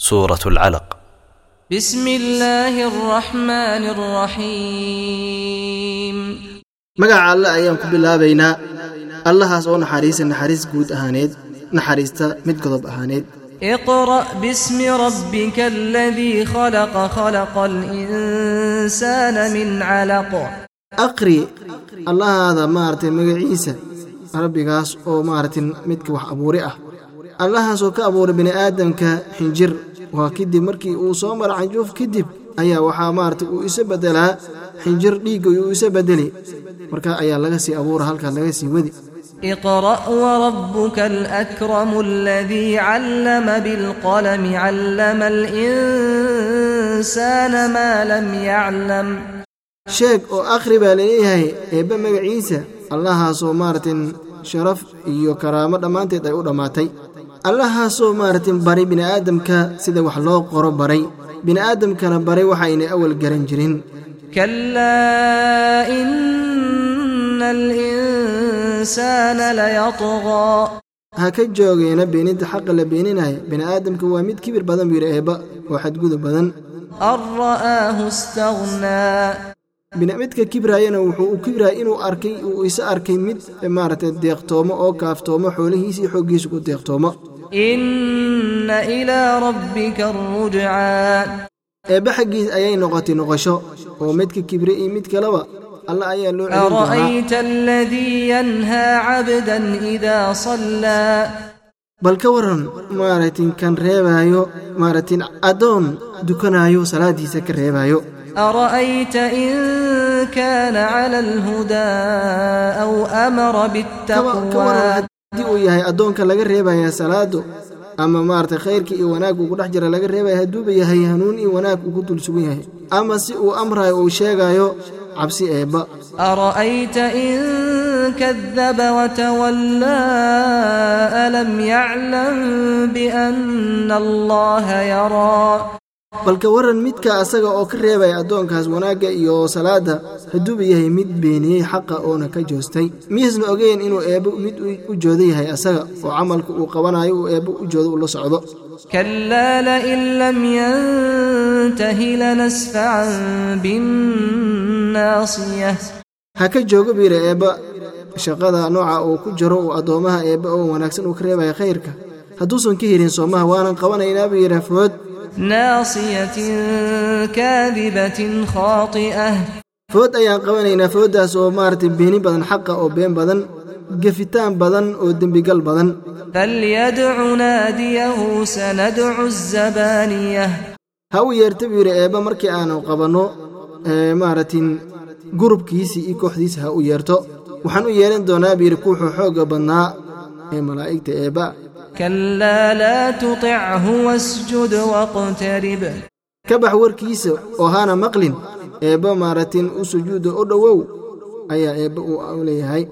سورة العلق بسم الله الرحمن الرحيم magaca alle ayaan ku bilaabaynaa allahaas oo naxariisa naxariis guud ahaaneed naxariista mid godob ahaaneed اقرأ باسم ربك الذي خلق خلق الإنسان من علق aqri allahaada maaragtay magaciisa rabbigaas oo maaragtay midka wax abuuri ah allahaas oo ka abuuray bini aadamka xinjir waa kadib markii uu soo mara canjuuf kadib ayaa waxaa maaragtay uu isa bedelaa xinjir dhiigga uu isa bedeli marka ayaa laga sii abuura halkaas laga sii wadi اقرأ وربك الأكرم الذي علم بالقلم علم الإنسان ما لم يعلم sheeg oo akhri baa laleeyahay eebbe magaciisa allahaasoo maaragtin sharaf iyo karaamo dhammaanteed ay u dhammaatay allahaasoo maaratay baray bini'aadamka sida wax loo qoro baray. Bini'aadamkana baray waxa aynay awal garan jirin. Ha ka joogeena beeninta xaqa la beeninaya bini'aadamka waa mid kibir badan buu yidhi eebba oo xadgudub badan. An ra'aahu midka kibraayana wuxuu u kibraaya inuu arkay uu isa arkay mid maaragtay deeqtoomo oo kaaftoomo xoolihiisii xoggiisu ku deeqtoomo inna ilaa rabbika arrujcaa eebbe xaggiis ayay noqotay noqosho. Oo midka kibre iyo mid kaleba alla ayaa loo bal ka waran maaragtin kan reebaayo maaragtin addoon dukanaayo salaaddiisa ka reebaayo haddii uu yahay addoonka laga reebaya salaadu ama maarata khayrkii iyo wanaag uu ku dhex jira laga reebaya hadduuba yahay hanuun iyo wanaag ugu dul sugan yahay ama si uu amrayo uu sheegaayo cabsi eebba. ara'ayta in kadaba watawallaa alam yaclam bianna allaha yaraa balka waran midka asaga oo ka reebaya addoonkaas wanaagga iyo salaadda haduuba yahay mid beeniyey xaqa oona ka joostay. Miyaasna ogeyn inuu eebbo mid u joodo yahay asaga oo camalka uu qabanayo uu eebbo u joodo ula socdo. Kalaa lain lam yantahi lanasfacan binnaasiya ha ka joogo biira eebba shaqada nooca uu ku jaro uu addoommaha eebba oo wanaagsan uu ka reebaya khayrka. Hadduusan ka hirin soomaha waanan qabanaynaa biira food food ayaan qabanaynaa fooddaas oo maarata beeni badan xaqa oo been badan gefitaan badan oo dembigal badan ha u yeerta buu yidhi eebba markii aanu qabanno maaratin gurubkiisii iyo kooxdiisa ha u yeerto waxaan u yeelan doonaa buu yidhi kuwuxuu xoogga badnaa ee malaa'igta eebba كلا لا تطعه واسجد واقترب ka bax warkiisa oo hana maqlin eebba maaragtin u sujuuda u dhowow ayaa eebba uu leeyahay